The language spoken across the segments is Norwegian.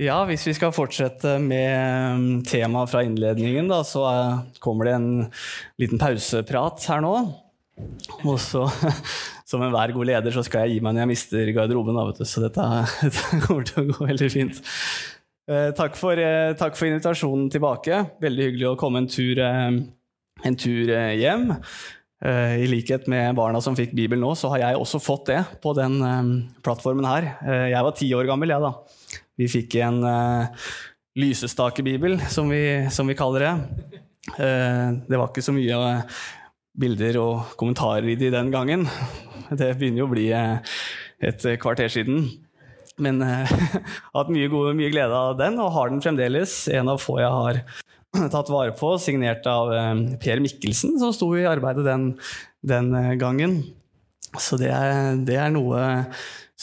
Ja, hvis vi skal fortsette med um, temaet fra innledningen, da, så uh, kommer det en liten pauseprat her nå. Og så, som enhver god leder, så skal jeg gi meg når jeg mister garderoben. Da. Så dette, dette, kommer til å gå veldig fint. Uh, takk, for, uh, takk, for, invitasjonen tilbake. Veldig hyggelig å komme en tur, en tur hjem. I likhet med barna som fikk Bibelen nå, så har jeg også fått det på den plattformen her. Jeg var ti år gammel, jeg, da. Vi fikk en uh, lysestakebibel, som vi, som vi kaller det. Uh, det var ikke så mye uh, bilder og kommentarer i de den gangen. Det begynner jo å bli et kvarter siden. Men jeg har hatt mye, gode, mye glede av den, og har den fremdeles. En av få jeg har tatt vare på, signert av Per Mikkelsen, som sto i arbeidet den, den gangen. Så det er, det er noe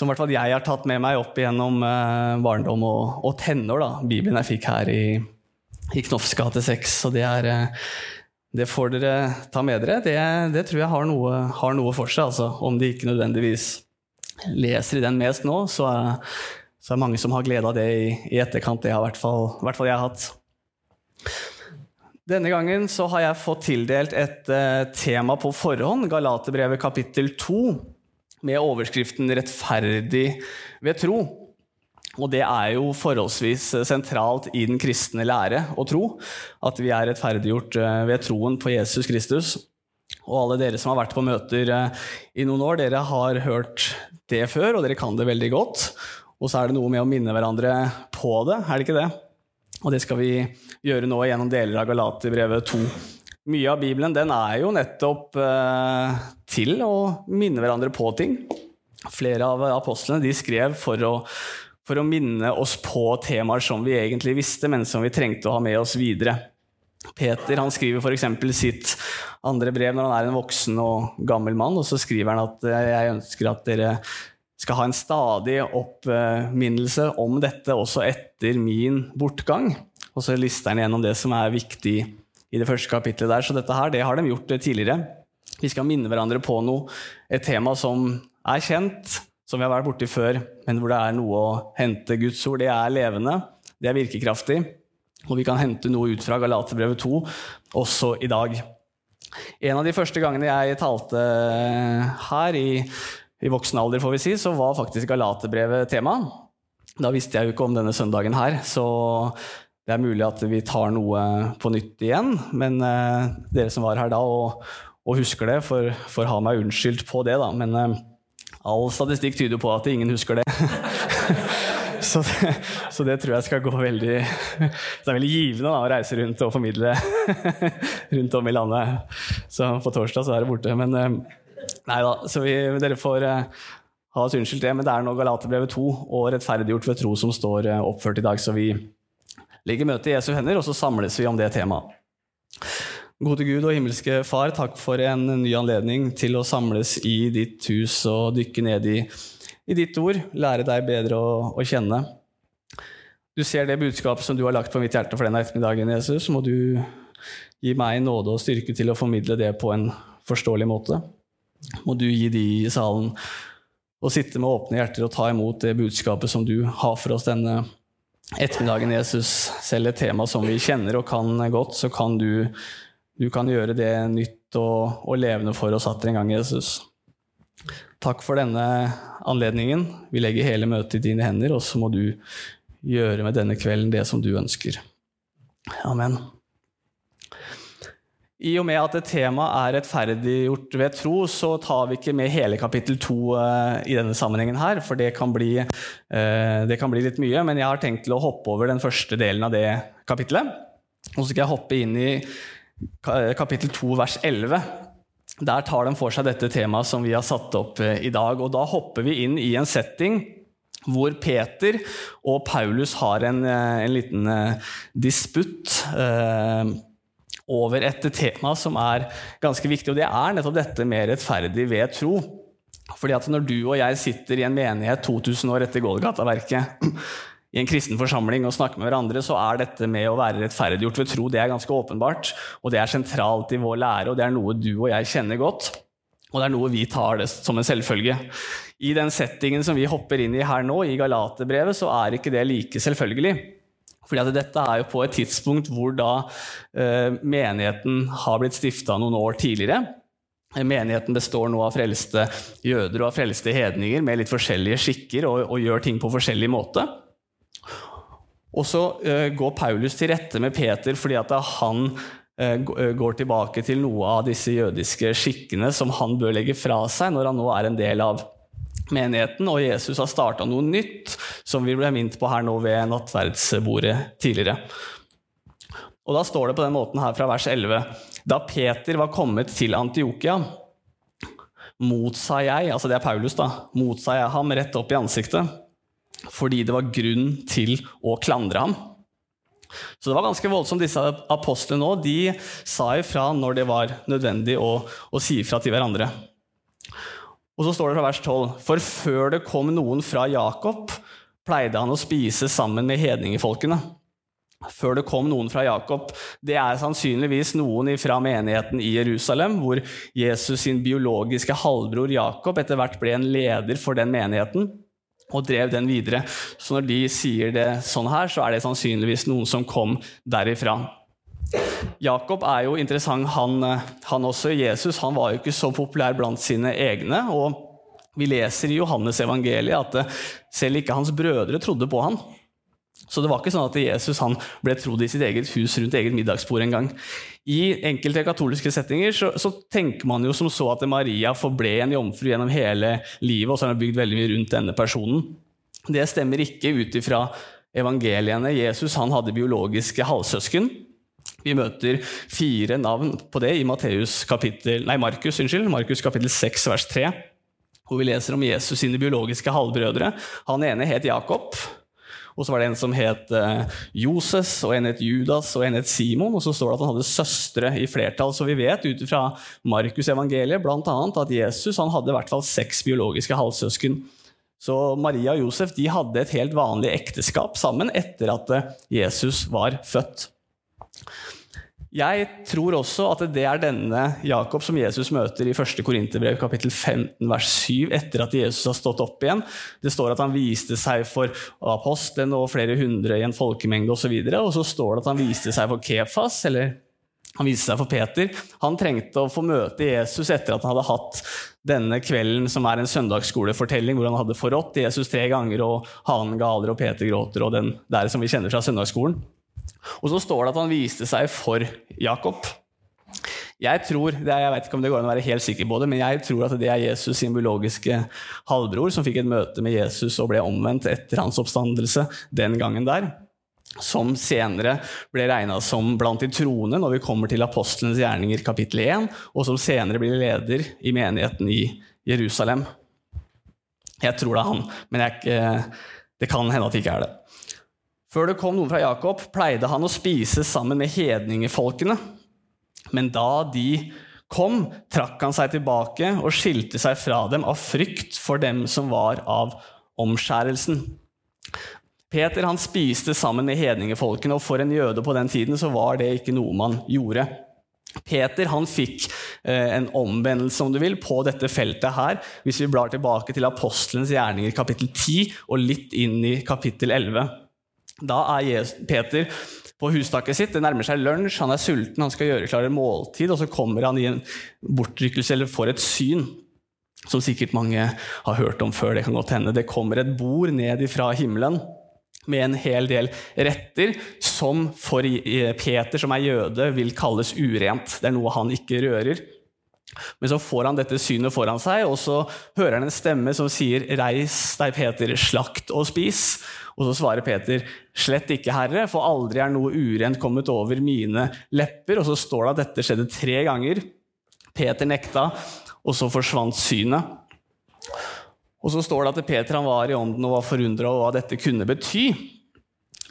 som hvert fall jeg har tatt med meg opp gjennom eh, barndom og, og, tenår. da, Bibelen jeg fikk her i, i Knofs gate 6. Så det, er, uh, det får dere ta med dere. Det, det tror jeg har noe, har noe, for seg. Altså. Om de ikke nødvendigvis leser i den mest nå, så er, så er mange som har glede av det i, i etterkant. Det har i hvert fall, hvert fall jeg hatt. Denne gangen så har jeg fått tildelt et uh, tema på forhånd, Galaterbrevet kapittel 2 med overskriften 'Rettferdig ved tro'. Og det er jo forholdsvis sentralt i den kristne lære å tro at vi er rettferdiggjort eh, ved troen på Jesus Kristus. Og alle dere som har vært på møter eh, i noen år, dere har hørt det før, og dere kan det veldig godt. Og så er det noe med å minne hverandre på det, er det ikke det? Og det skal vi gjøre nå gjennom deler av Galaterbrevet 2. Mye av Bibelen den er jo nettopp eh, til å minne hverandre på ting. Flere av apostlene de skrev for å, for å minne oss på temaer som vi egentlig visste, men som vi trengte å ha med oss videre. Peter han skriver f.eks. sitt andre brev når han er en voksen og gammel mann. og Så skriver han at eh, jeg ønsker at dere skal ha en stadig oppminnelse om dette også etter min bortgang. Og så lister han gjennom det som er viktig i det første kapitlet der. Så dette her, det har de gjort tidligere. Vi skal minne hverandre på noe, et tema som er kjent, som vi har vært borti før, men hvor det er noe å hente. Guds ord det er levende, det er virkekraftig, og vi kan hente noe ut fra Galaterbrevet 2 også i dag. En av de første gangene jeg talte her, i, i voksen alder, får vi si, så var faktisk Galaterbrevet tema. Da visste jeg jo ikke om denne søndagen her, så det er mulig at vi tar noe på nytt igjen, men eh, dere som var her da og, og husker det, får, får, ha meg unnskyldt på det, da. Men eh, all statistikk tyder på at ingen husker det. så, det. så, det, tror jeg skal gå veldig Det er veldig givende da, å reise rundt og formidle rundt om i landet. Så på torsdag så er det borte. Men eh, nei da, så vi, dere får ha oss unnskyldt det. Men det er nå Galaterbrevet 2 og rettferdiggjort ved tro som står oppført i dag. så vi legger møtet i Jesu hender, og så samles vi om det temaet. Gode Gud og himmelske Far, takk for en ny anledning til å samles i ditt hus og dykke ned i, i ditt ord, lære deg bedre å, å, kjenne. Du ser det budskapet som du har lagt på mitt hjerte for denne ettermiddagen, Jesus. Må du gi meg nåde og styrke til å formidle det på en forståelig måte. Må du gi de i salen å sitte med åpne hjerter og ta imot det budskapet som du har for oss denne ettermiddagen, Jesus, selv et tema som vi kjenner og kan godt, så kan du, du kan gjøre det nytt og, og levende for oss atter en gang, Jesus. Takk for denne anledningen. Vi legger hele møtet i dine hender, og så må du gjøre med denne kvelden det som du ønsker. Amen. I og med at et tema er rettferdiggjort ved tro, så tar vi ikke med hele kapittel to uh, i denne sammenhengen her, for det kan, bli, uh, det kan, bli, litt mye. Men jeg har tenkt til å hoppe over den første delen av det kapittelet. Og så skal jeg hoppe inn i kapittel 2, vers 11. Der tar de for seg dette temaet som vi har satt opp uh, i dag. Og da hopper vi inn i en setting hvor Peter og Paulus har en, en liten disputt over et tema som er ganske viktig, og det er nettopp dette med rettferdig ved tro. Fordi at Når du og jeg sitter i en menighet 2000 år etter Golgata-verket, i en kristen forsamling og snakker med hverandre, så er dette med å være rettferdiggjort ved tro det er ganske åpenbart. Og det er sentralt i vår lære, og det er noe du og jeg kjenner godt. Og det er noe vi tar det som en selvfølge. I den settingen som vi hopper inn i her nå, i Galaterbrevet, så er ikke det like selvfølgelig. Fordi at dette er jo på et tidspunkt hvor da eh, menigheten har blitt stifta noen år tidligere. Menigheten består nå av frelste jøder og av frelste hedninger med litt forskjellige skikker og, og gjør ting på forskjellig måte. Og så uh, går Paulus til rette med Peter fordi at han uh, går tilbake til noe av disse jødiske skikkene som han bør legge fra seg når han nå er en del av menigheten, og Jesus har starta noe nytt, som vi ble minnet på her nå ved nattverdsbordet tidligere. Og Da står det på den måten her fra vers 11.: Da Peter var kommet til Antiokia, motsa jeg, altså det er Paulus, da, motsa jeg ham rett opp i ansiktet fordi det var grunn til å klandre ham. Så det var ganske voldsomt. Disse apostlene nå, de sa ifra når det var nødvendig å, å si ifra til hverandre. Og så står det fra vers 12.: For før det kom noen fra Jakob, pleide han å spise sammen med hedningefolkene. Før det kom noen fra Jakob. Det er sannsynligvis noen fra menigheten i Jerusalem, hvor Jesus sin biologiske halvbror Jakob etter hvert ble en leder for den menigheten og drev den videre. Så når de sier det sånn her, så er det sannsynligvis noen som kom derifra. Jakob er jo interessant, han, han også. Jesus han var jo ikke så populær blant sine egne. og Vi leser i Johannes evangeliet at selv ikke hans brødre trodde på han. Så det var ikke sånn at Jesus han ble trodd i sitt eget hus rundt eget middagsbord en gang. I enkelte katolske settinger så, så, tenker man jo som så at Maria forble en jomfru gjennom hele livet, og så har hun bygd veldig mye rundt denne personen. Det stemmer ikke ut ifra evangeliene. Jesus han hadde biologiske halvsøsken. Vi møter fire navn på det i Markus kapittel, kapittel 6, vers 3, hvor vi leser om Jesus sine biologiske halvbrødre. Han ene het Jakob. Og så var det en som het eh, Joses, og en het Judas og en het Simon. Og så står det at han hadde søstre i flertall. Så vi vet ut fra Markus' evangeliet blant annet, at Jesus hadde i hvert fall seks biologiske halvsøsken. Så Maria og Josef de hadde et helt vanlig ekteskap sammen etter at eh, Jesus var født. Jeg tror også at det er denne Jakob som Jesus møter i 1. Korinterbrev kapittel 15 vers 7 etter at Jesus har stått opp igjen. Det står at han viste seg for apostelen og flere hundre i en folkemengde osv. Og, så og så står det at han viste seg for Kefas, eller han viste seg for Peter. Han trengte å få møte Jesus etter at han hadde hatt denne kvelden som er en søndagsskolefortelling, hvor han hadde forrådt Jesus tre ganger, og hanen galer og Peter gråter, og den der som vi kjenner fra søndagsskolen. Og så står det at han viste seg for Jakob. Jeg tror, jeg vet ikke om det går an å være helt sikker på det, men jeg tror at det er Jesus sin biologiske halvbror som fikk et møte med Jesus og ble omvendt etter hans oppstandelse den gangen der. Som senere ble regna som blant de troende når vi kommer til apostlenes gjerninger kapittel 1, og som senere blir leder i menigheten i Jerusalem. Jeg tror det er han, men jeg, det kan hende at det ikke er det. Før det kom noen fra Jakob, pleide han å spise sammen med hedningefolkene. Men da de kom, trakk han seg tilbake og skilte seg fra dem av frykt for dem som var av omskjærelsen. Peter han spiste sammen med hedningefolkene, og for en jøde på den tiden så var det ikke noe man gjorde. Peter han fikk eh, en omvendelse om du vil, på dette feltet her, hvis vi blar tilbake til apostelens gjerninger kapittel 10 og litt inn i kapittel 11. Da er Peter på hustaket sitt, det nærmer seg lunsj, han er sulten, han skal gjøre klar et måltid, og så kommer han i en bortrykkelse eller får et syn, som sikkert mange har hørt om før. Det kan godt hende. Det kommer et bord ned fra himmelen med en hel del retter som for Peter, som er jøde, vil kalles urent. Det er noe han ikke rører. Men så får han dette synet foran seg, og så hører han en stemme som sier 'Reis deg, Peter, slakt og spis'. Og så svarer Peter, 'Slett ikke, Herre, for aldri er noe urent kommet over mine lepper.' Og så står det at dette skjedde tre ganger. Peter nekta, og så forsvant synet. Og så står det at Peter han var i ånden og var forundra over hva dette kunne bety.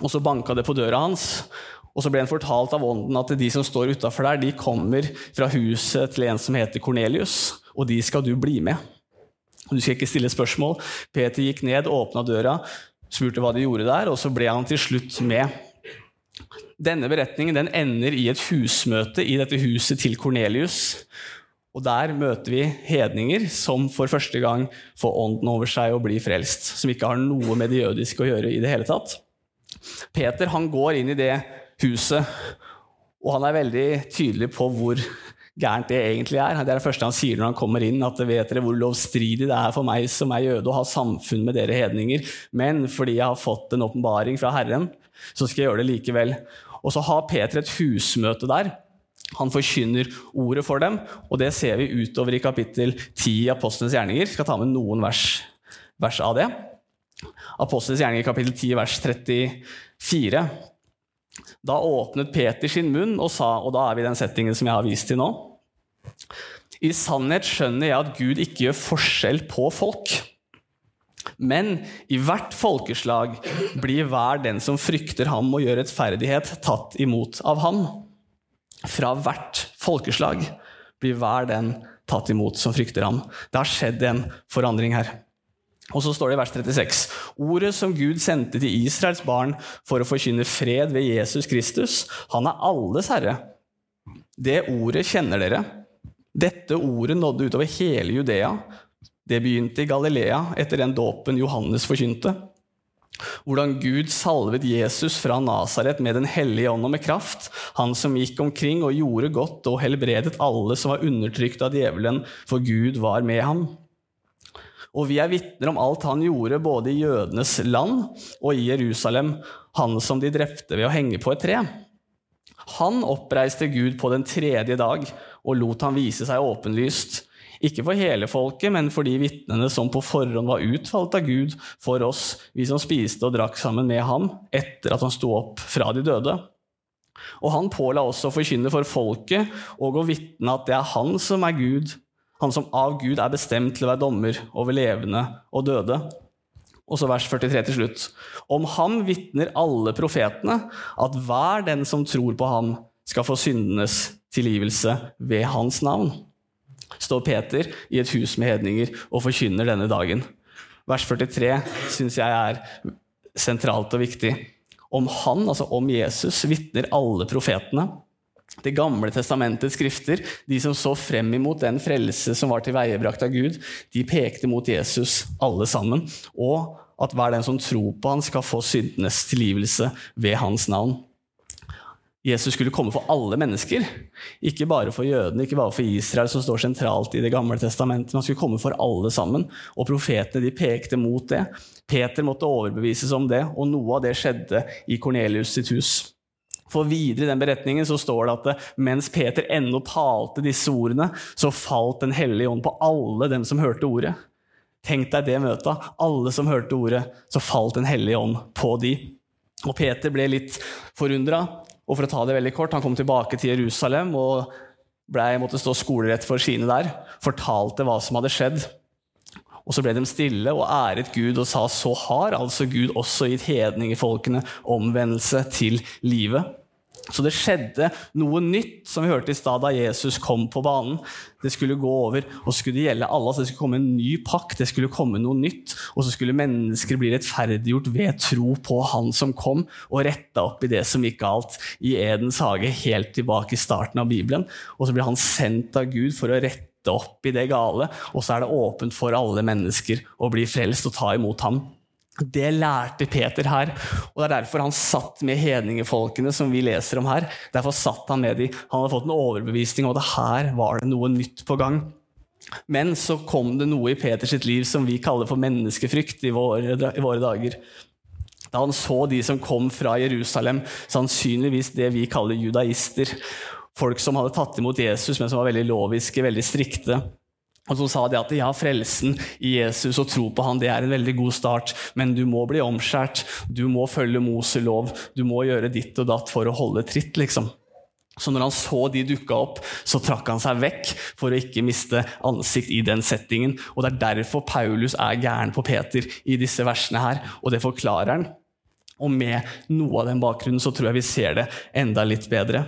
Og så banka det på døra hans, og så ble han fortalt av ånden at de som står utafor der, de kommer fra huset til en som heter Kornelius, og de skal du bli med. Du skal ikke stille spørsmål. Peter gikk ned, åpna døra, spurte hva de gjorde der, og så ble han til slutt med. Denne beretningen den ender i et husmøte i dette huset til Kornelius. Og der møter vi hedninger som for første gang får ånden over seg og blir frelst. Som ikke har noe med det jødiske å gjøre i det hele tatt. Peter han går inn i det huset, og han er veldig tydelig på hvor gærent det egentlig er. Det er det første han sier når han kommer inn, at vet dere hvor lovstridig det er for meg som er jøde å ha samfunn med dere hedninger, men fordi jeg har fått en åpenbaring fra Herren, så skal jeg gjøre det likevel. Og så har Peter et husmøte der han forkynner ordet for dem, og det ser vi utover i kapittel 10 i Apostlenes gjerninger. Jeg skal ta med noen vers, vers av det. Apostlenes gjerninger kapittel 10 vers 34. Da åpnet Peter sin munn og sa, og da er vi i den settingen som jeg har vist til nå I sannhet skjønner jeg at Gud ikke gjør forskjell på folk. Men i hvert folkeslag blir hver den som frykter ham og gjør rettferdighet, tatt imot av ham. Fra hvert folkeslag blir hver den tatt imot som frykter ham. Det har skjedd en forandring her. Og så står det i vers 36.: Ordet som Gud sendte til Israels barn for å forkynne fred ved Jesus Kristus, han er alles herre. Det ordet kjenner dere. Dette ordet nådde utover hele Judea. Det begynte i Galilea etter den dåpen Johannes forkynte. Hvordan Gud salvet Jesus fra Nasaret med Den hellige ånd og med kraft, han som gikk omkring og gjorde godt og helbredet alle som var undertrykt av djevelen, for Gud var med ham. Og vi er vitner om alt han gjorde både i jødenes land og i Jerusalem, han som de drepte ved å henge på et tre. Han oppreiste Gud på den tredje dag og lot han vise seg åpenlyst ikke for hele folket, men for de vitnene som på forhånd var utvalgt av Gud for oss, vi som spiste og drakk sammen med ham etter at han sto opp fra de døde. Og han påla også å forkynne for folket og å vitne at det er han som er Gud, han som av Gud er bestemt til å være dommer over levende og døde. Og så vers 43 til slutt. Om ham vitner alle profetene at hver den som tror på ham, skal få syndenes tilgivelse ved hans navn står Peter i et hus med hedninger og forkynner denne dagen. Vers 43 syns jeg er sentralt og viktig. Om han, altså om Jesus, vitner alle profetene. Det gamle testamentets skrifter, de som så frem imot den frelse som var tilveiebrakt av Gud, de pekte mot Jesus alle sammen, og at hver den som tror på han skal få syndenes tilgivelse ved hans navn. Jesus skulle komme for alle mennesker. Ikke bare for jødene, ikke bare for Israel, som står sentralt i Det gamle testamentet. Men han skulle komme for alle sammen. Og profetene de pekte mot det. Peter måtte overbevises om det, og noe av det skjedde i Kornelius sitt hus. For videre i den beretningen så står det at mens Peter ennå talte disse ordene, så falt Den hellige ånd på alle dem som hørte ordet. Tenk deg det møtet. Alle som hørte ordet, så falt Den hellige ånd på de. Og Peter ble litt forundra. Og for å ta det veldig kort, Han kom tilbake til Jerusalem og ble, måtte stå skolerett for sine der. Fortalte hva som hadde skjedd. Og Så ble de stille og æret Gud og sa så har altså Gud også gitt hedningefolkene omvendelse til livet. Så det skjedde noe nytt, som vi hørte i stad da Jesus kom på banen. Det skulle gå over, og så skulle det gjelde alle. så det skulle komme en ny pakt, det skulle komme noe nytt. Og så skulle mennesker bli rettferdiggjort ved tro på Han som kom, og retta opp i det som gikk galt i Edens hage, helt tilbake i starten av Bibelen. Og så blir han sendt av Gud for å rette opp i det gale, og så er det åpent for alle mennesker å bli frelst og ta imot ham. Det lærte Peter her, og det er derfor han satt med hedningefolkene som vi leser om her. Derfor satt han med dem. Han hadde fått en overbevisning om at her var det noe nytt på gang. Men så kom det noe i Peters liv som vi kaller for menneskefrykt i våre, i våre dager. Da han så de som kom fra Jerusalem, sannsynligvis det vi kaller judaister, folk som hadde tatt imot Jesus, men som var veldig loviske, veldig strikte. Og så sa de at ja, frelsen i Jesus og tro på han, det er en veldig god start, men du må bli omskjært, du må følge Moselov, du må gjøre ditt og datt for å holde tritt, liksom. Så når han så de dukka opp, så trakk han seg vekk for å ikke miste ansikt i den settingen. Og det er derfor Paulus er gæren på Peter i disse versene her, og det forklarer han. Og med noe av den bakgrunnen så tror jeg vi ser det enda litt bedre.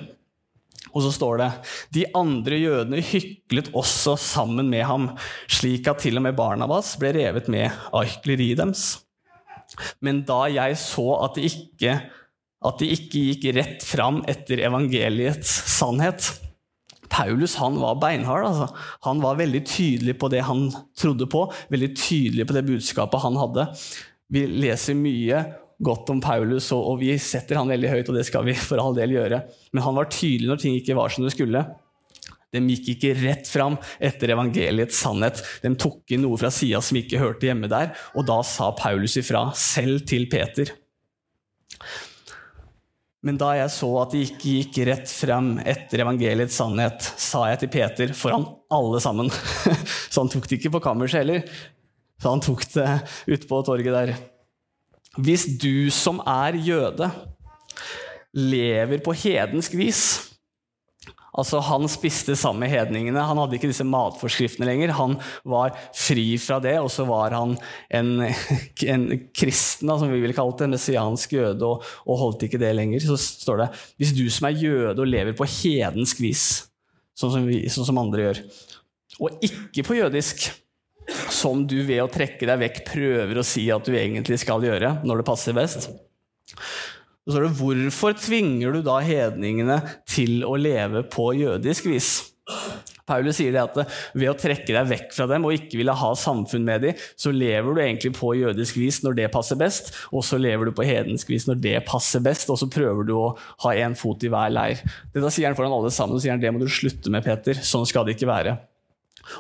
Og så står det de andre jødene hyklet også sammen med ham, slik at til og med Barnabas ble revet med av hykleriet deres. Men da jeg så at de, ikke, at de ikke gikk rett fram etter evangeliets sannhet, Paulus han var beinhard. Altså. Han var veldig tydelig på det han trodde på, veldig tydelig på det budskapet han hadde. Vi leser mye godt om Paulus, og, og vi setter han veldig høyt, og det skal vi for all del gjøre. Men han var tydelig når ting ikke var som det skulle. De gikk ikke rett fram etter evangeliets sannhet. De tok inn noe fra sida som ikke hørte hjemme der, og da sa Paulus ifra, selv til Peter. Men da jeg så at de ikke gikk rett frem etter evangeliets sannhet, sa jeg til Peter foran alle sammen Så han tok det ikke på kammerset heller. Så han tok det ute på torget der. Hvis du som er jøde, lever på hedensk vis Altså, Han spiste sammen med hedningene. Han hadde ikke disse matforskriftene lenger. Han var fri fra det, og så var han en, en kristen, som vi ville kalt det, en messiansk jøde, og, og, holdt ikke det lenger. Så står det hvis du som er jøde og lever på hedensk vis, sånn som, vi, sånn som andre gjør, og ikke på jødisk, som du ved å trekke deg vekk prøver å si at du egentlig skal gjøre når det passer best, så er det, Hvorfor tvinger du da hedningene til å leve på jødisk vis? Paulus sier det at ved å trekke deg vekk fra dem og ikke ville ha samfunn med dem, så lever du egentlig på jødisk vis når det passer best, og så lever du på hedensk vis når det passer best, og så prøver du å ha én fot i hver leir. Dette sier han foran alle sammen, og sier han det må du slutte med, Peter. Sånn skal det ikke være.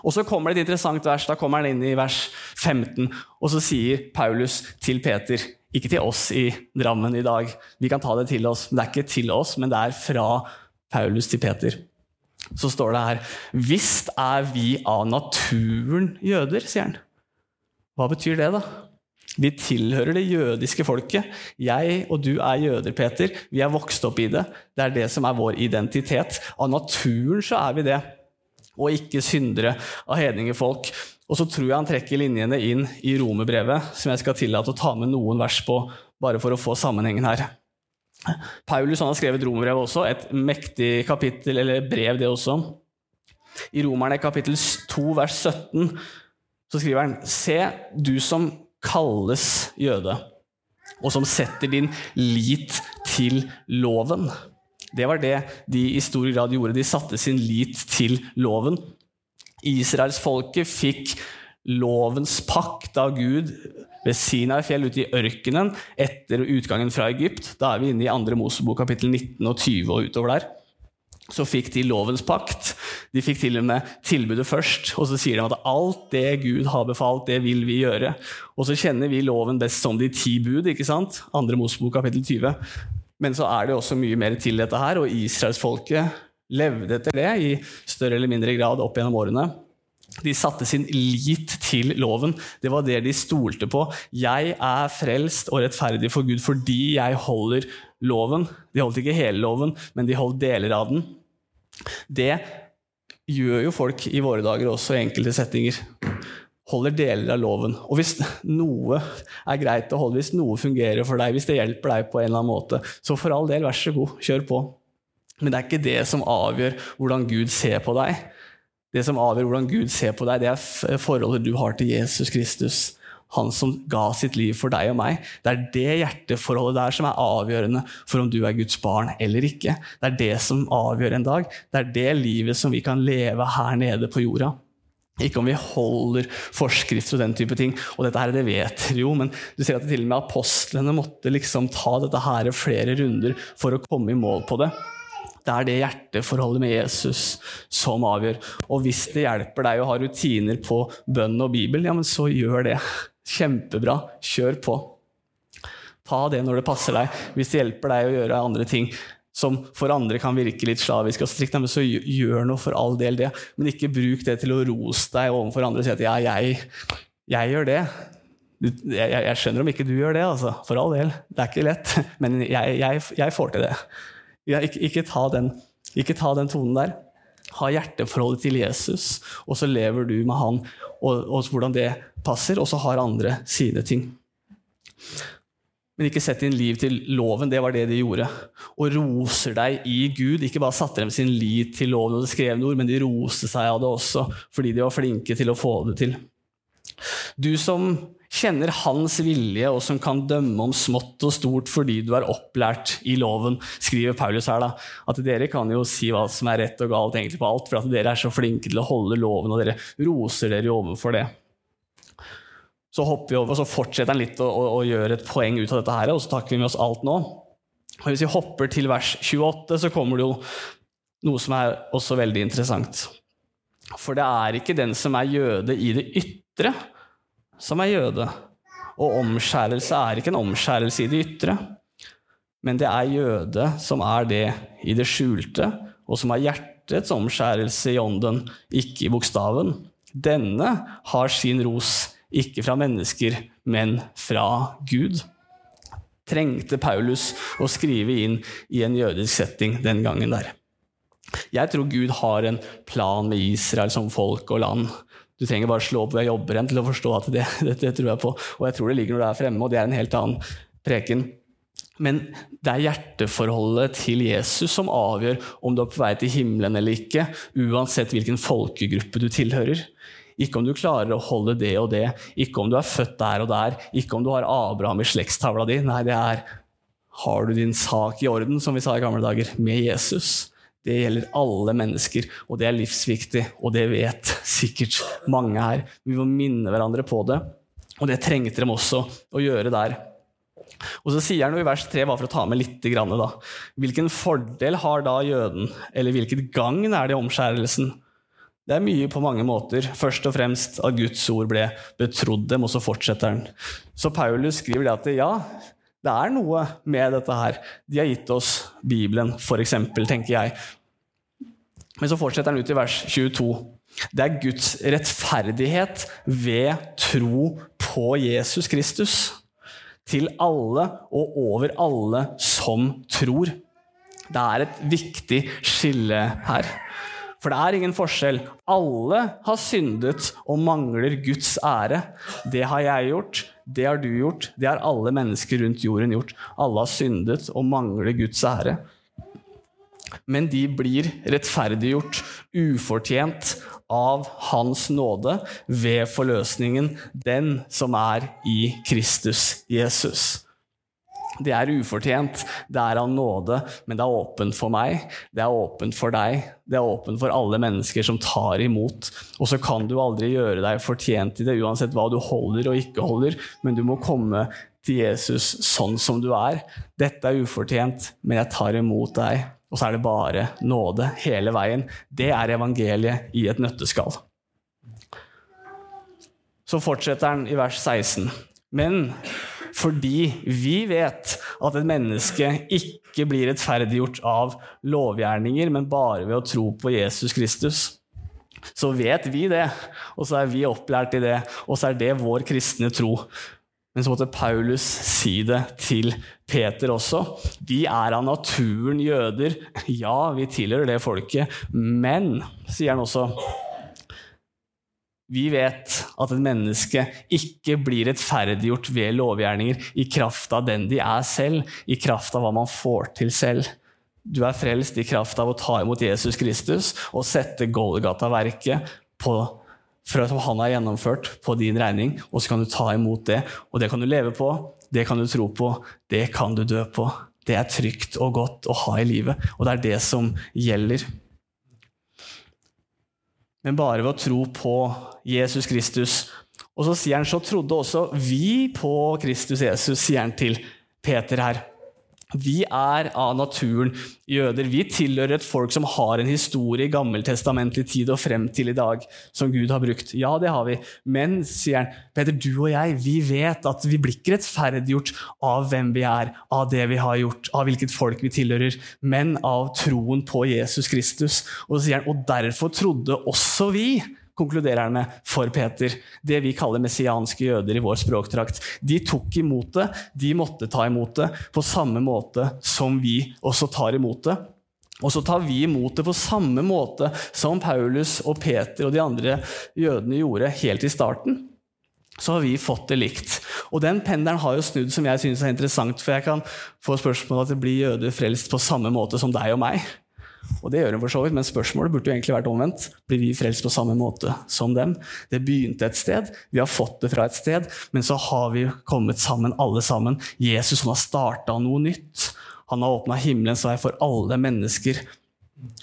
Og Så kommer det et interessant vers. Da kommer han inn i vers 15, og så sier Paulus til Peter ikke til oss i Drammen i dag. Vi kan ta det til oss. Men det er ikke til oss, men det er fra Paulus til Peter. Så står det her Visst er vi av naturen jøder, sier han. Hva betyr det, da? Vi tilhører det jødiske folket. Jeg og du er jøder, Peter. Vi er vokst opp i det. Det er det som er vår identitet. Av naturen så er vi det. Og ikke syndere av hedningefolk. Og så tror jeg han trekker linjene inn i romerbrevet, som jeg skal tillate å ta med noen vers på, bare for å få sammenhengen her. Paulus har skrevet romerbrevet også, et mektig kapittel, eller brev, det også. I Romerne kapittel 2, vers 17, så skriver han Se, du som kalles jøde, og som setter din lit til loven. Det var det de i stor grad gjorde. De satte sin lit til loven. Israelsfolket fikk lovens pakt av Gud ved Sinai fjell ute i ørkenen etter utgangen fra Egypt. Da er vi inne i 2. Mosebok kapittel 19 og 20 og utover der. Så fikk de lovens pakt. De fikk til og med tilbudet først. Og så sier de at alt det Gud har befalt, det vil vi gjøre. Og så kjenner vi loven best som de ti bud, ikke sant? 2. Mosebok kapittel 20. Men så er det også mye mer til dette her, og israelsfolket levde etter det i større eller mindre grad opp gjennom årene. De satte sin lit til loven. Det var det de stolte på. Jeg er frelst og rettferdig for Gud fordi jeg holder loven. De holdt ikke hele loven, men de holdt deler av den. Det gjør jo folk i våre dager også i enkelte settinger. Holder deler av loven. Og hvis noe er greit å holde, hvis noe fungerer for deg, hvis det hjelper deg på en eller annen måte, så for all del, vær så god, kjør på. Men det er ikke det som avgjør hvordan Gud ser på deg. Det som avgjør hvordan Gud ser på deg, det er forholdet du har til Jesus Kristus. Han som ga sitt liv for deg og meg. Det er det hjerteforholdet der som er avgjørende for om du er Guds barn eller ikke. Det er det som avgjør en dag. Det er det livet som vi kan leve her nede på jorda. Ikke om vi holder forskrifter og den type ting. Og dette her, det vet dere jo, men du ser at til og med apostlene måtte liksom ta dette her flere runder for å komme i mål på det. Det er det hjerteforholdet med Jesus som avgjør. Og hvis det hjelper deg å ha rutiner på bønn og Bibel, ja, men så gjør det. Kjempebra. Kjør på. Ta det når det passer deg. Hvis det hjelper deg å gjøre andre ting som for andre kan virke litt slavisk og strikt, men så gjør noe for all del det. Men ikke bruk det til å rose deg overfor andre og si at ja, jeg, jeg gjør det. Jeg, jeg, skjønner om ikke du gjør det, altså. For all del. Det er ikke lett. Men jeg, jeg, får til det. Ikke, ikke, ta den, ikke, ta den, tonen der. Ha hjerteforholdet til Jesus, og så lever du med han, og, og hvordan det passer, og så har andre sine ting. Men ikke sett din liv til loven. Det var det de gjorde. Og roser deg i Gud. Ikke bare satte dem sin lit til loven og det skrevne ord, men de roste seg av det også, fordi de var flinke til å få det til. Du som kjenner hans vilje, og som kan dømme om smått og stort fordi du er opplært i loven, skriver Paulus her. da, At dere kan jo si hva som er rett og galt egentlig på alt, for at dere er så flinke til å holde loven, og dere roser dere overfor det. Så hopper vi over, og så fortsetter han litt å, å, å gjøre et poeng ut av dette her, og så takker vi med oss alt nå. Og Hvis vi hopper til vers 28, så kommer det jo noe som er også veldig interessant. For det er ikke den som er jøde i det ytre, som er jøde. Og omskjærelse er ikke en omskjærelse i det ytre, men det er jøde som er det i det skjulte, og som har hjertets omskjærelse i ånden, ikke i bokstaven. Denne har sin ros, ikke fra mennesker, men fra Gud. Trengte Paulus å skrive inn i en jødisk setting den gangen der. Jeg tror Gud har en plan med Israel som folk og land. Du trenger bare slå opp ved jobberen til å forstå at det, det, det, tror jeg på. Og jeg tror det ligger når det er fremme, og det er en helt annen preken. Men det er hjerteforholdet til Jesus som avgjør om du er på vei til himmelen eller ikke, uansett hvilken folkegruppe du tilhører. Ikke om du klarer å holde det og det, ikke om du er født der og der, ikke om du har Abraham i slektstavla di. Nei, det er har du din sak i orden, som vi sa i gamle dager, med Jesus. Det gjelder alle mennesker, og det er livsviktig, og det vet sikkert mange her. Vi må minne hverandre på det, og det trengte de også å gjøre der. Og så sier han i vers 3, bare for å ta med litt, da. Hvilken fordel har da jøden, eller hvilket gagn er det i omskjærelsen? Det er mye på mange måter. Først og fremst at Guds ord ble betrodd dem, og så fortsetter han. Så Paulus skriver det at ja, det er noe med dette her. De har gitt oss Bibelen, f.eks., tenker jeg. Men så fortsetter han ut i vers 22. Det er Guds rettferdighet ved tro på Jesus Kristus. Til alle og over alle som tror. Det er et viktig skille her. For det er ingen forskjell. Alle har syndet og mangler Guds ære. Det har jeg gjort, det har du gjort, det har alle mennesker rundt jorden gjort. Alle har syndet og mangler Guds ære. Men de blir rettferdiggjort ufortjent av Hans nåde ved forløsningen, den som er i Kristus Jesus. Det er ufortjent, det er av nåde, men det er åpent for meg, det er åpent for deg, det er åpent for alle mennesker som tar imot. Og så kan du aldri gjøre deg fortjent i det, uansett hva du holder og ikke holder, men du må komme til Jesus sånn som du er. Dette er ufortjent, men jeg tar imot deg. Og så er det bare nåde hele veien. Det er evangeliet i et nøtteskall. Så fortsetter han i vers 16. Men fordi vi vet at et menneske ikke blir rettferdiggjort av lovgjerninger, men bare ved å tro på Jesus Kristus. Så vet vi det, og så er vi opplært i det, og så er det vår kristne tro. Men så måtte Paulus si det til Peter også. Vi er av naturen jøder. Ja, vi tilhører det folket. Men, sier han også, vi vet at et menneske ikke blir rettferdiggjort ved lovgjerninger i kraft av den de er selv, i kraft av hva man får til selv. Du er frelst i kraft av å ta imot Jesus Kristus og sette Golgata-verket for at han har gjennomført, på din regning, og så kan du ta imot det. Og det kan du leve på, det kan du tro på, det kan du dø på. Det er trygt og godt å ha i livet, og det er det som gjelder men bare ved å tro på Jesus Kristus. Og så sier han så trodde også vi på Kristus Jesus, sier han til Peter her. Vi er av naturen jøder. Vi tilhører et folk som har en historie i gammeltestamentlig tid og frem til i dag, som Gud har brukt. Ja, det har vi. Men, sier han, Peter, du og jeg, vi vet at vi blir ikke rettferdiggjort av hvem vi er, av det vi har gjort, av hvilket folk vi tilhører, men av troen på Jesus Kristus. Og så sier han, og derfor trodde også vi konkluderer han med for Peter. Det vi kaller messianske jøder i vår språktrakt. De tok imot det, de måtte ta imot det, på samme måte som vi også tar imot det. Og så tar vi imot det på samme måte som Paulus og Peter og de andre jødene gjorde helt i starten. Så har vi fått det likt. Og den pendelen har jo snudd, som jeg synes er interessant, for jeg kan få spørsmål at det blir jøder frelst på samme måte som deg og meg. Og det gjør hun for så vidt, men spørsmålet burde jo egentlig vært omvendt. Blir vi frelst på samme måte som dem? Det begynte et sted, vi har fått det fra et sted, men så har vi kommet sammen, alle sammen. Jesus han har starta noe nytt. Han har åpna himmelens vei for alle mennesker.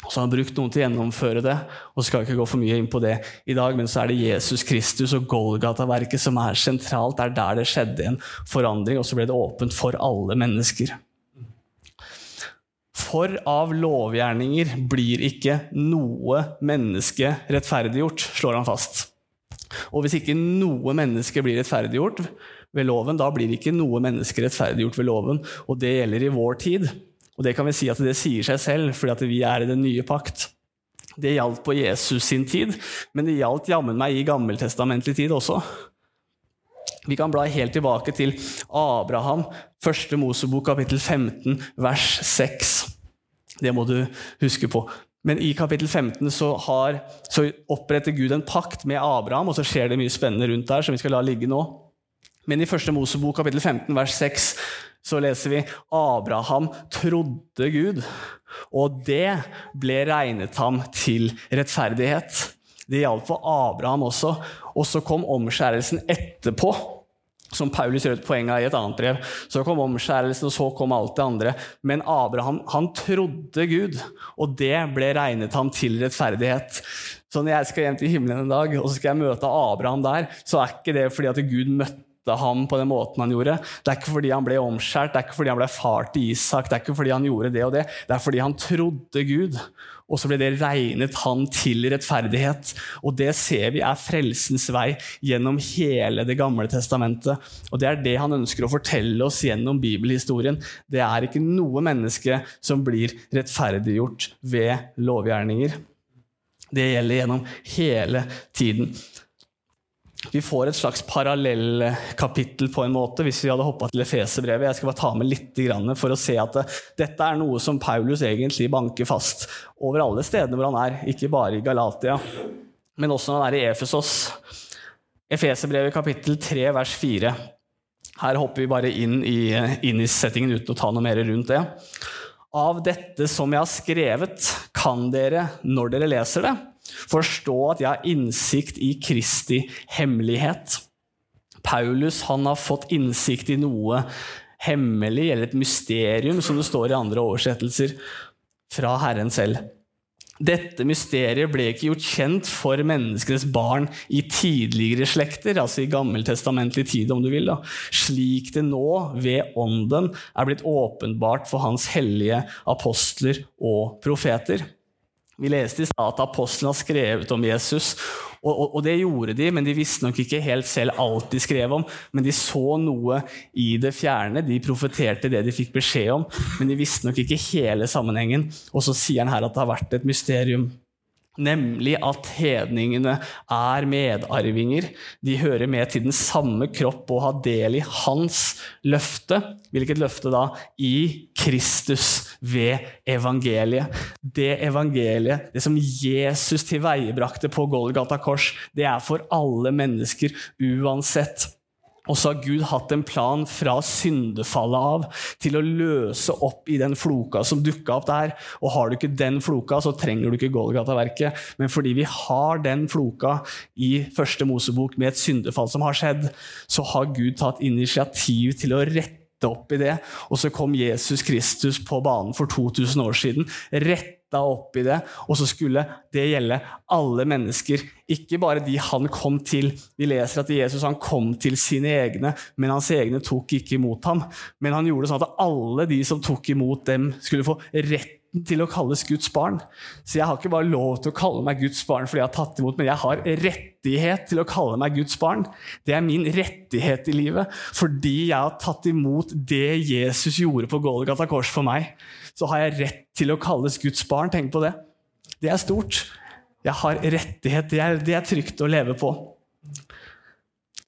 Så han har brukt noen til å gjennomføre det. og skal ikke gå for mye inn på det i dag, Men så er det Jesus Kristus og Golgata-verket som er sentralt. Det er der det skjedde en forandring, og så ble det åpent for alle mennesker. For av lovgjerninger blir ikke noe menneske rettferdiggjort, slår han fast. Og hvis ikke noe menneske blir rettferdiggjort ved loven, da blir ikke noe menneske rettferdiggjort ved loven. Og det gjelder i vår tid. Og det kan vi si at det sier seg selv, fordi vi er i den nye pakt. Det gjaldt på Jesus sin tid, men det gjaldt jammen meg i gammeltestamentlig tid også. Vi kan bla helt tilbake til Abraham, første Mosebok, kapittel 15, vers 6. Det må du huske på. Men i kapittel 15 så, har, så oppretter Gud en pakt med Abraham, og så skjer det mye spennende rundt der som vi skal la ligge nå. Men i første Mosebok kapittel 15 vers 6 så leser vi Abraham trodde Gud, og det ble regnet ham til rettferdighet. Det gjaldt for Abraham også. Og så kom omskjærelsen etterpå, som Paulus gjør et poeng av i et annet brev. Så kom omskjærelsen, og så kom alt det andre. Men Abraham han trodde Gud, og det ble regnet ham til rettferdighet. Så når jeg skal hjem til himmelen en dag og så skal jeg møte Abraham der, så er ikke det fordi at Gud møtte ham på den måten han gjorde. Det er ikke fordi han ble omskjært, det er ikke fordi han ble far til Isak, det er ikke fordi han gjorde det og det. Det er fordi han trodde Gud, og så ble det regnet han til rettferdighet. Og det ser vi er frelsens vei gjennom hele Det gamle testamentet. Og det er det han ønsker å fortelle oss gjennom bibelhistorien. Det er ikke noe menneske som blir rettferdiggjort ved lovgjerninger. Det gjelder gjennom hele tiden. Vi får et slags parallellkapittel på en måte hvis vi hadde hoppa til Efeserbrevet. Jeg skal bare ta med litt for å se at dette er noe som Paulus egentlig banker fast over alle stedene hvor han er, ikke bare i Galatia, men også når han er i Efesos. Efeserbrevet kapittel 3 vers 4. Her hopper vi bare inn i, inn i settingen uten å ta noe mer rundt det. Av dette som jeg har skrevet, kan dere, når dere leser det, Forstå at jeg har innsikt i Kristi hemmelighet. Paulus har fått innsikt i noe hemmelig, eller et mysterium, som det står i andre oversettelser, fra Herren selv. Dette mysteriet ble ikke gjort kjent for menneskenes barn i tidligere slekter, altså i gammeltestamentlig tid, om du vil, da. slik det nå, ved Ånden, er blitt åpenbart for Hans hellige apostler og profeter. Vi leste i stad at apostlene har skrevet om Jesus, og, og, og, det gjorde de, men de visste nok ikke helt selv alt de skrev om. Men de så noe i det fjerne, de profeterte det de fikk beskjed om, men de visste nok ikke hele sammenhengen. Og så sier han her at det har vært et mysterium nemlig at hedningene er medarvinger. De hører med til den samme kropp og har del i hans løfte. Hvilket løfte da? I Kristus ved evangeliet. Det evangeliet, det som Jesus tilveiebrakte på Golgata kors, det er for alle mennesker uansett. Og så har Gud hatt en plan fra syndefallet av til å løse opp i den floka som dukka opp der. Og har du ikke den floka, så trenger du ikke Golgata-verket. Men fordi vi har den floka i første Mosebok med et syndefall som har skjedd, så har Gud tatt initiativ til å rette opp i det. Og så kom Jesus Kristus på banen for 2000 år siden. Rette retta opp i det, og så skulle det gjelde alle mennesker. Ikke bare de han kom til. Vi leser at Jesus han kom til sine egne, men hans egne tok ikke imot ham. Men han gjorde det sånn at alle de som tok imot dem, skulle få rett til å kalles Guds barn. Så jeg har ikke bare lov til å kalle meg Guds barn fordi jeg har tatt imot, men jeg har rettighet til å kalle meg Guds barn. Det er min rettighet i livet fordi jeg har tatt imot det Jesus gjorde på Golgata kors for meg. Så har jeg rett til å kalles Guds barn. Tenk på det. Det er stort. Jeg har rettighet. Det er, det er trygt å leve på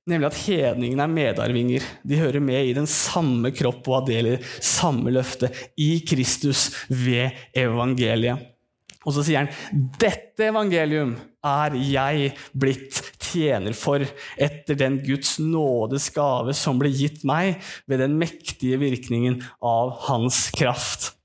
nemlig at hedningene er medarvinger. De hører med i den samme kropp og adeler, samme løfte i Kristus ved evangeliet. Og så sier han dette evangelium er jeg blitt tjener for etter den Guds nådes gave som ble gitt meg ved den mektige virkningen av hans kraft.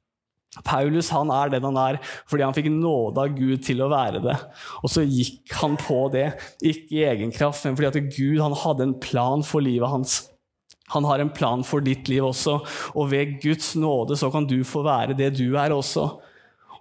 Paulus han er den han er fordi han fikk nåde av Gud til å være det. Og så gikk han på det, ikke i egen kraft, men fordi at Gud han hadde en plan for livet hans. Han har en plan for ditt liv også, og ved Guds nåde så kan du få være det du er også.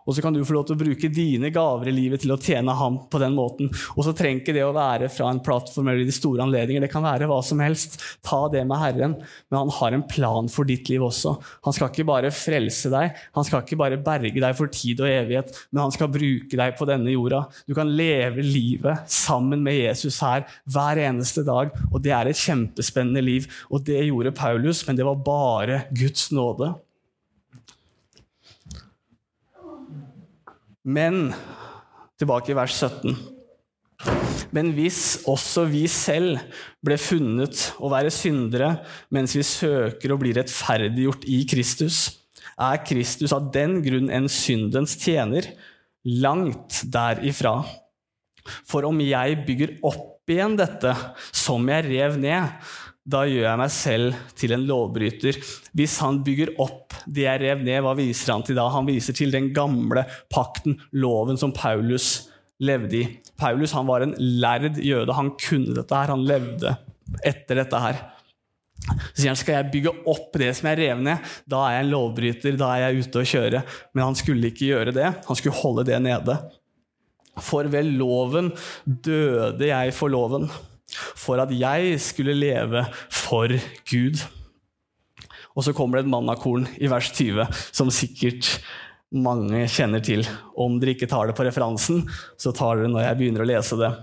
Og så kan du få lov til å bruke dine gaver i livet til å tjene ham på den måten. Og så trenger ikke det å være fra en plattform eller de store anledninger. Det kan være hva som helst. Ta det med Herren. Men han har en plan for ditt liv også. Han skal ikke bare frelse deg, han skal ikke bare berge deg for tid og evighet, men han skal bruke deg på denne jorda. Du kan leve livet sammen med Jesus her hver eneste dag, og det er et kjempespennende liv. Og det gjorde Paulus, men det var bare Guds nåde. Men tilbake i vers 17. Men hvis også vi selv ble funnet å være syndere mens vi søker å bli rettferdiggjort i Kristus, er Kristus av den grunn en syndens tjener, langt derifra. For om jeg bygger opp igjen dette som jeg rev ned, da gjør jeg meg selv til en lovbryter. Hvis han bygger opp det jeg rev ned, hva viser han til da? Han viser til den gamle pakten, loven som Paulus levde i. Paulus han var en lærd jøde. Han kunne dette her. Han levde etter dette her. Så sier han skal jeg bygge opp det som jeg rev ned, da er jeg en lovbryter, da er jeg ute å kjøre. Men han skulle ikke gjøre det. Han skulle holde det nede. For ved loven døde jeg for loven for at jeg skulle leve for Gud. Og så kommer det et mannakorn i vers 20, som sikkert mange kjenner til. Om dere ikke tar det på referansen, så tar dere når jeg begynner å lese det.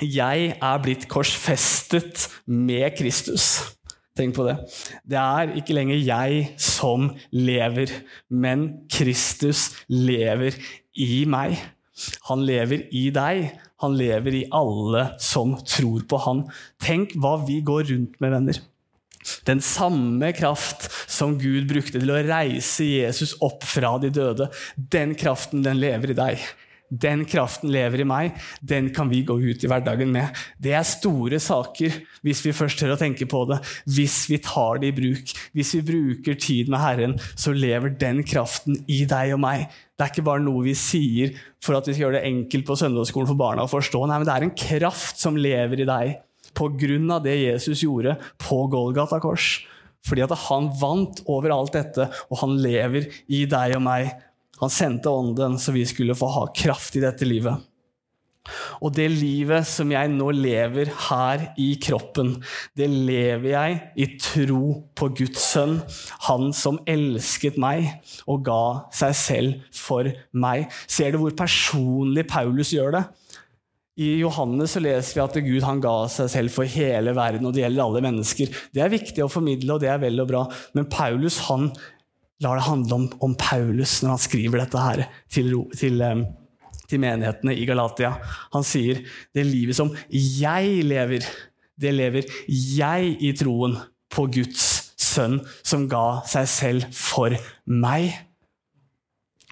Jeg er blitt korsfestet med Kristus. Tenk på det. Det er ikke lenger jeg som lever, men Kristus lever i meg. Han lever i deg. Han lever i alle som tror på han. Tenk hva vi går rundt med, venner. Den samme kraft som Gud brukte til å reise Jesus opp fra de døde, den kraften den lever i deg. Den kraften lever i meg, den kan vi gå ut i hverdagen med. Det er store saker hvis vi først tør å tenke på det, hvis vi tar det i bruk. Hvis vi bruker tid med Herren, så lever den kraften i deg og meg. Det er ikke bare noe vi sier for at vi skal gjøre det enkelt på søndagsskolen for barna å forstå. Nei, men det er en kraft som lever i deg på grunn av det Jesus gjorde på Golgata kors. Fordi at han vant over alt dette, og han lever i deg og meg han sendte Ånden så vi skulle få ha kraft i dette livet. Og det livet som jeg nå lever her i kroppen, det lever jeg i tro på Guds sønn, han som elsket meg og ga seg selv for meg. Ser du hvor personlig Paulus gjør det? I Johannes så leser vi at Gud han ga seg selv for hele verden, og det gjelder alle mennesker. Det er viktig å formidle, og det er vel og bra, men Paulus han lar det handle om, om, Paulus når han skriver dette her til, til, til, menighetene i Galatia. Han sier det livet som jeg lever, det lever jeg i troen på Guds sønn som ga seg selv for meg.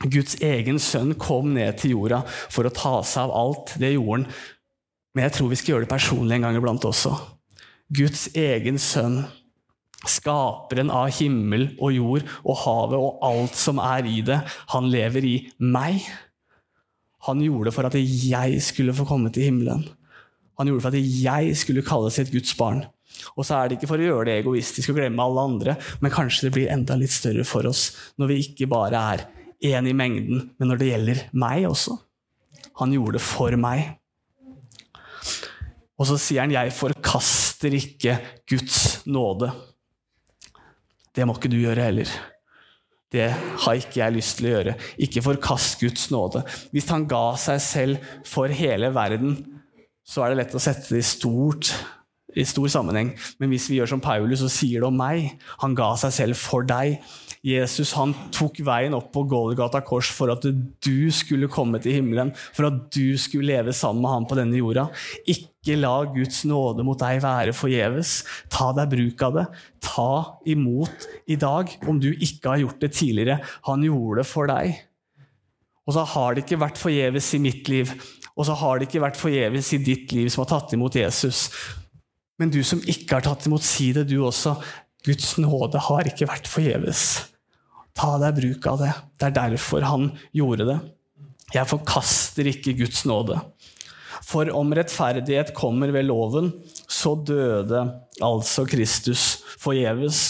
Guds egen sønn kom ned til jorda for å ta seg av alt. Det gjorde han. Men jeg tror vi skal gjøre det personlig en gang iblant også. Guds egen sønn Skaperen av himmel og jord og havet og alt som er i det. Han lever i meg. Han gjorde det for at jeg skulle få komme til himmelen. Han gjorde det for at jeg skulle kalles et Guds barn. Og så er det ikke for å gjøre det egoistisk og glemme alle andre, men kanskje det blir enda litt større for oss når vi ikke bare er én i mengden, men når det gjelder meg også. Han gjorde det for meg. Og så sier han 'jeg forkaster ikke Guds nåde'. Det må ikke du gjøre heller. Det har ikke jeg lyst til å gjøre. Ikke forkast Guds nåde. Hvis han ga seg selv for hele verden, så er det lett å sette det i, stort, i stor sammenheng. Men hvis vi gjør som Paulus og sier det om meg Han ga seg selv for deg. Jesus han tok veien opp på Golgata kors for at du skulle komme til himmelen, for at du skulle leve sammen med ham på denne jorda. Ikke la Guds nåde mot deg være forgjeves. Ta deg bruk av det. Ta imot i dag, om du ikke har gjort det tidligere. Han gjorde det for deg. Og så har det ikke vært forgjeves i mitt liv, og så har det ikke vært forgjeves i ditt liv som har tatt imot Jesus. Men du som ikke har tatt imot, si det, du også. Guds nåde har ikke vært forgjeves. Ta deg bruk av det. Det er derfor han gjorde det. Jeg forkaster ikke Guds nåde. For om rettferdighet kommer ved loven, så døde altså Kristus forgjeves.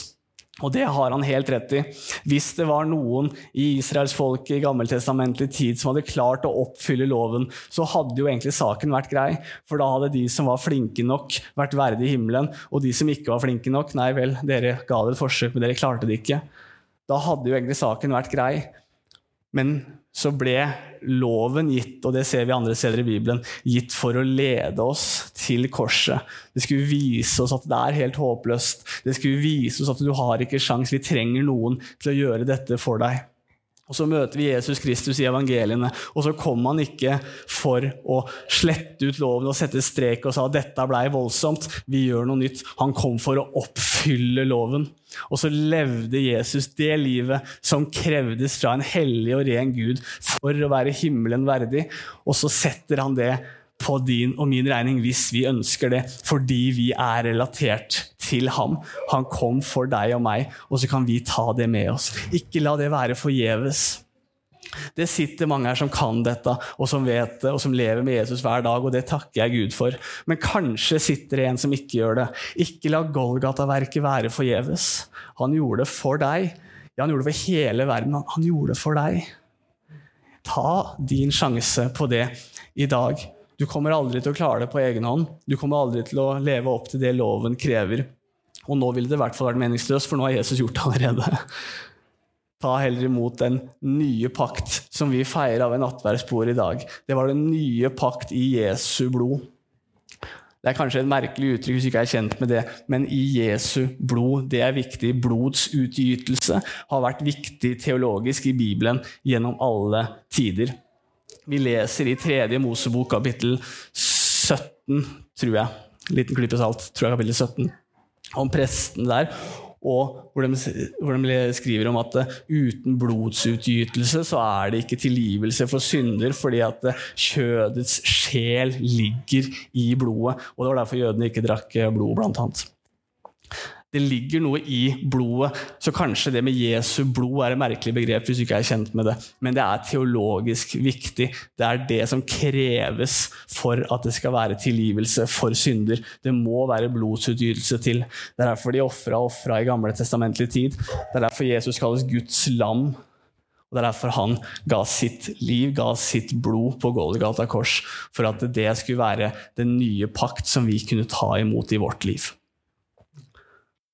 Og det har han helt rett i. Hvis det var noen i Israels folk i gammeltestamentlig tid som hadde klart å oppfylle loven, så hadde jo egentlig saken vært grei. For da hadde de som var flinke nok, vært verdig himmelen. Og de som ikke var flinke nok, nei vel, dere ga det et forsøk, men dere klarte det ikke. Da hadde jo egentlig saken vært grei. Men så ble loven gitt, og det ser vi andre steder i Bibelen, gitt for å lede oss til korset. Det skulle vise oss at det er helt håpløst. Det skulle vise oss at du har ikke sjans. Vi trenger noen til å gjøre dette for deg. Og Så møter vi Jesus Kristus i evangeliene, og så kom han ikke for å slette ut loven og sette strek og sa dette blei voldsomt, vi gjør noe nytt. Han kom for å oppfylle loven. Og så levde Jesus det livet som krevdes fra en hellig og ren Gud for å være himmelen verdig, og så setter han det på din og min regning hvis vi ønsker det, fordi vi er relatert til ham. Han kom for deg og meg, og så kan vi ta det med oss. Ikke la det være forgjeves. Det sitter mange her som kan dette, og som vet det, og som lever med Jesus hver dag, og det takker jeg Gud for. Men kanskje sitter det en som ikke gjør det. Ikke la Golgata-verket være forgjeves. Han gjorde det for deg. Ja, han gjorde det for hele verden. Han gjorde det for deg. Ta din sjanse på det i dag. Du kommer aldri til å klare det på egen hånd. Du kommer aldri til å leve opp til det loven krever. Og nå ville det i hvert fall vært meningsløst, for nå har Jesus gjort det allerede. Ta heller imot den nye pakt som vi feirer av en nattverdsbord i dag. Det var den nye pakt i Jesu blod. Det er kanskje et merkelig uttrykk hvis du ikke er kjent med det, men i Jesu blod. Det er viktig. Blodsutgytelse har vært viktig teologisk i Bibelen gjennom alle tider. Vi leser i tredje Mosebok kapittel 17, tror jeg. Liten klype salt, tror jeg kapittel 17 om presten der. Og hvor de, hvor de, skriver om at eh, uten blodsutgytelse så er det ikke tilgivelse for synder, fordi at eh, kjødets sjel ligger i blodet. Og det var derfor jødene ikke drakk eh, blod, blant annet. Det ligger noe i blodet, så kanskje det med Jesu blod er et merkelig begrep hvis du ikke er kjent med det, men det er teologisk viktig. Det er det som kreves for at det skal være tilgivelse for synder. Det må være blodsutgytelse til. Det er derfor de ofra ofra i gamle testamentlig tid. Det er derfor Jesus kalles Guds lam. Og Det er derfor han ga sitt liv, ga sitt blod på Golgata kors. For at det skulle være den nye pakt som vi kunne ta imot i vårt liv.